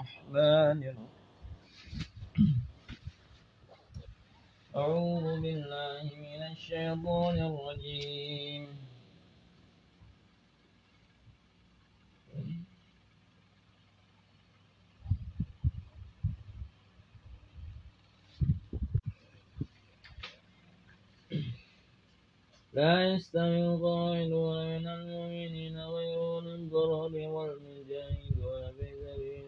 الرحمن الرحيم. أعوذ بالله من الشيطان الرجيم. لا يستوي القاعدون من المؤمنين غير الضرر سبيل الله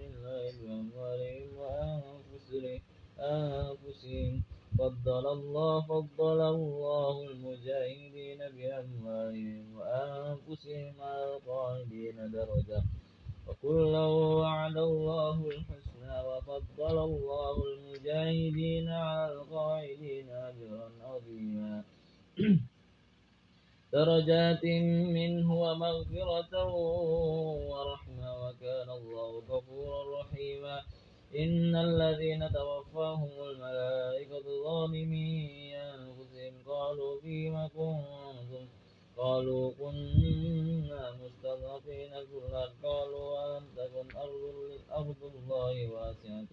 بأموالهم وأنفسهم أنفسهم. فضل الله فضل الله المجاهدين بأموالهم وأنفسهم على القاعدين درجة. وكلا وعد الله الحسنى. وفضل الله المجاهدين على القاعدين أجرا عظيما درجات منه ومغفرة ورحمة وكان الله غفورا رحيما. إن الذين توفاهم الملائكة ظالمي أنفسهم قالوا فيما كنتم؟ قالوا كنا مستضعفين في الأرض. قالوا ألم تكن أرض, أرض الله واسعة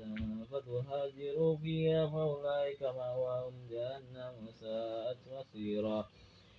فتهاجروا فيها فأولئك مأواهم جهنم وساءت مصيرا.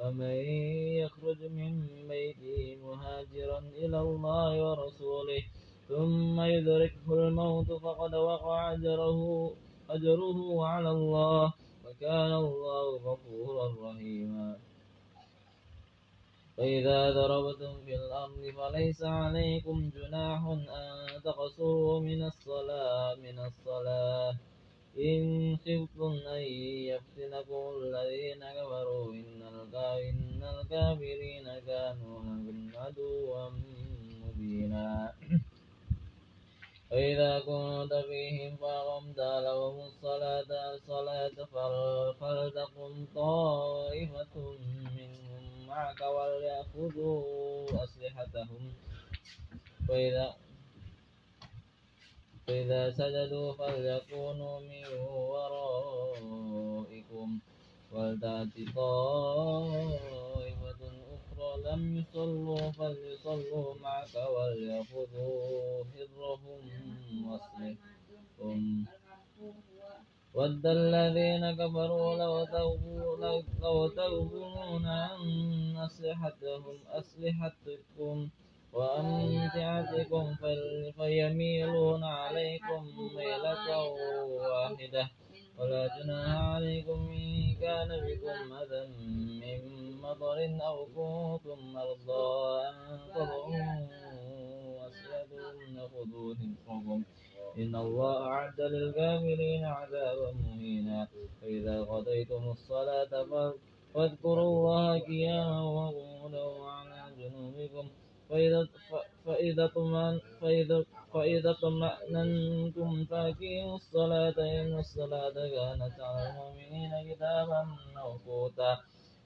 ومن يخرج من بيته مهاجرا إلى الله ورسوله ثم يدركه الموت فقد وقع أجره أجره على الله وكان الله غفورا رحيما. فإذا ضربتم في الأرض فليس عليكم جناح أن تقصروا من الصلاة من الصلاة. إن خفتم أن يفتنكم الذين كفروا إن الكافرين كانوا لكم عدوا مبينا. وإذا كنت فيهم فأقمت لهم الصلاة الصلاة فلتقم طائفة منهم معك وليأخذوا أسلحتهم. وإذا فإذا سجدوا فليكونوا من ورائكم. ولتأت طائفة أخرى لم يصلوا فليصلوا معك وليأخذوا حذرهم وأسلحتهم ود الذين كفروا لو تغفلون عن أسلحتهم أسلحتكم وأمتعتكم فيميلون عليكم ميلة واحدة. ولا جناح عليكم إن كان بكم أذى من مطر أو كنتم مرضى أن تضعوا أسيادهم خذوا حذركم إن الله أعد للكافرين عذابا مهينا. فإذا قضيتم الصلاة فاذكروا الله قياما وقعودا وعلى جنوبكم. فإذا فإذا طمأن فإذا فإذا طمأننتم فأقيموا الصلاة إن الصلاة كانت على المؤمنين كتابا موقوتا.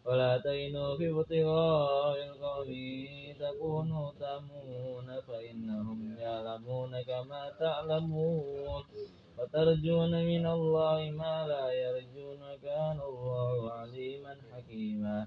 ولا تهنوا في ابتغاء القوم تكونوا تأمون فإنهم يعلمون كما تعلمون. وترجون من الله ما لا يرجون. كان الله عليما حكيما.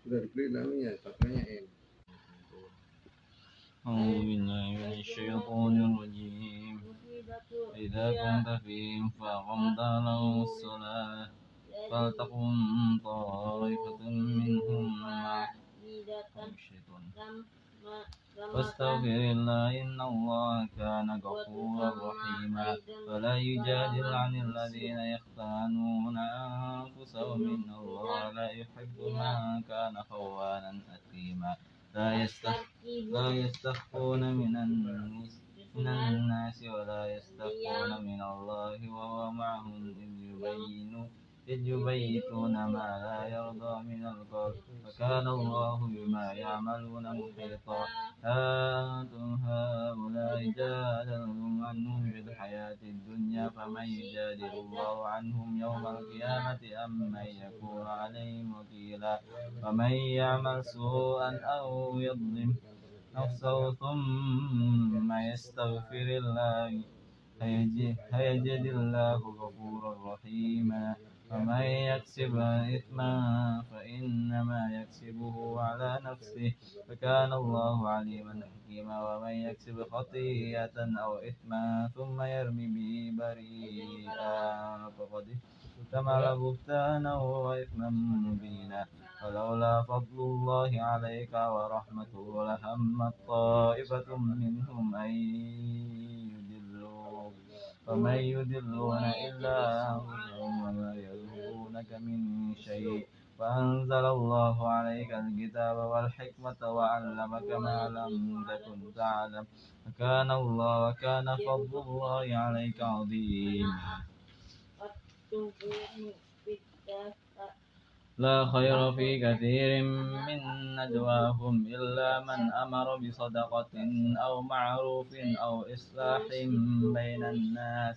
sudah dibeli namanya katanya M أعوذ بالله من الشيطان الرجيم إذا كنت فيهم فأقمت لهم الصلاة فلتقم طائفة منهم معك الشيطان واستغفر الله إن الله كان غفورا رحيما. ولا يجادل عن الذين يختانون أنفسهم إن الله لا يحب من كان خوانا أثيما. لا لا يستخفون من الناس من الناس ولا يستخفون من الله وهو معهم إذ يبين إذ يبيتون ما لا يرضى من القول وكان الله بما يعملون محيطا. أنتم هؤلاء جادلتم عنهم في الحياة الدنيا فمن يجادل الله عنهم يوم القيامة أم من يكون عليهم وكيلا. ومن يعمل سوءا أو يظلم نفسه ثم يستغفر الله هيجد الله غفورا رحيما. ومن يكسب إثما فإنما يكسبه على نفسه وكان الله عليما حكيما ومن يكسب خطيئة أو إثما ثم يرمي به بريئا فقد احتمل بهتانا وإثما مبينا ولولا فضل الله عليك ورحمته لهمت طائفة منهم أن يدلوك ومن يدلون إلا أنفسهم وما يدلونك من شيء. فأنزل الله عليك الكتاب والحكمة وعلمك ما لم تكن تعلم. وكان الله وكان فضل الله عليك عظيما. لا خير في كثير من نجواهم إلا من أمر بصدقة أو معروف أو إصلاح بين الناس.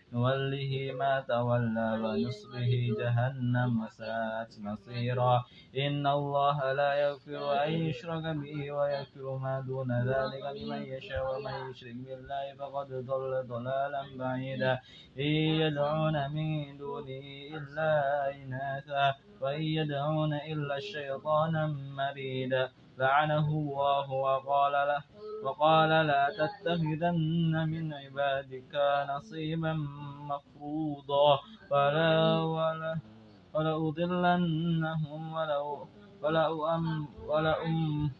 نوله ما تولى ونصله جهنم وساءت مصيرا. إن الله لا يغفر أن يشرك به ويغفر ما دون ذلك لمن يشاء ومن يشرك بالله فقد ضل ضلالا بعيدا. إن يدعون من دونه إلا إناثا وإن يدعون إلا الشيطان مريدا لعنه الله وقال له وقال لا تتخذن من عبادك نصيبا مفروضا ولا ولا ولأضلنهم ولو ولأم ولأم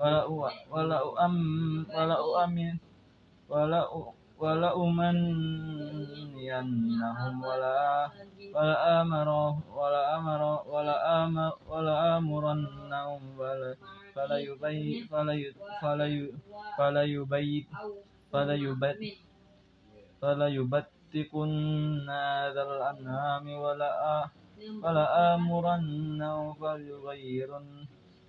ولأم ولأمن ولأ ولأمنينهم ولا ولآمر ولآمر ولآمر ولآمرنهم فليبيت فليبت فليبتكن هذا الأنعام ولآمرنهم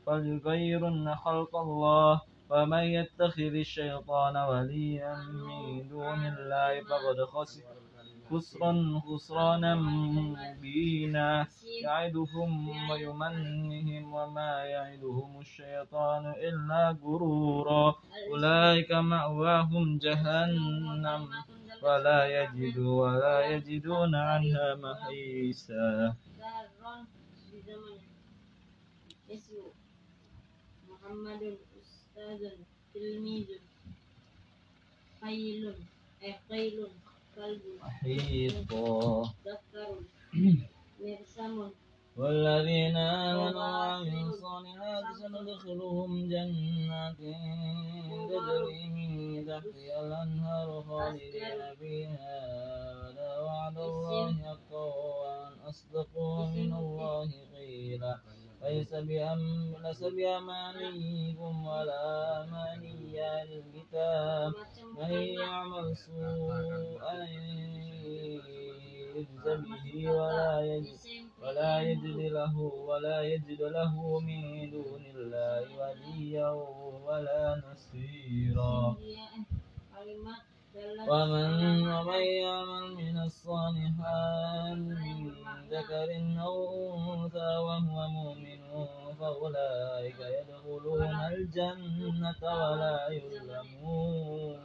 فليغيرن خلق الله. ومن يتخذ الشيطان وليا من دون الله فقد خسر خسرا خسرانا مبينا. يعدهم ويمنهم وما يعدهم الشيطان إلا غرورا. أولئك مأواهم جهنم ولا يجدوا ولا يجدون عنها اسمه محمد أستاذ تلميذ خيل خيل كلب محيطا ذكر. مرسم. والذين آمنوا وعملوا الصالحات سندخلهم جنات. تجري من تحتها الأنهار خالدين فيها ولا وعد الله حقا وأن أصدق من الله قيلا. ليس بأم ليس بأمانيكم ولا أماني أهل الكتاب من يعمل سوءا يجز به ولا يجد ولا يجد له ولا يجد له من دون الله وليا ولا نصيرا. ومن ومن يعمل من الصالحات من ذكر أو أنثى وهو مؤمن فأولئك يدخلون الجنة ولا يظلمون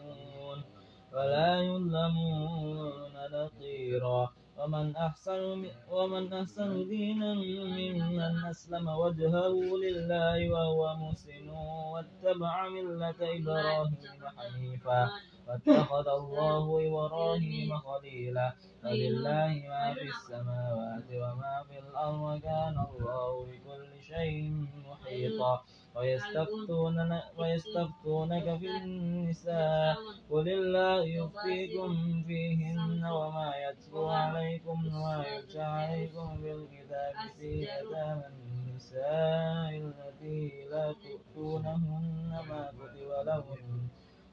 ولا يظلمون نقيرا. ومن أحسن ومن أحسن دينا ممن أسلم وجهه لله وهو محسن واتبع ملة إبراهيم حنيفا. واتخذ الله إبراهيم خليلا. فلله ما في السماوات وما في الأرض وكان الله بكل شيء محيطا. ويستفتون ويستفتونك في النساء. قل الله يفتيكم فيهن وما يتلو عليكم وما عليكم بالكتاب في يتامى النساء التي لا تؤتونهن ما كتب لهن.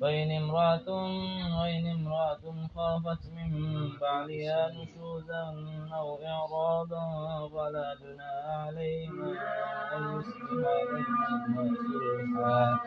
وإن امرأة وإن امرأة خافت من بعلها نشوزا أو إعراضا فلا جناح عليهما أن يصلحا بينهما صلحا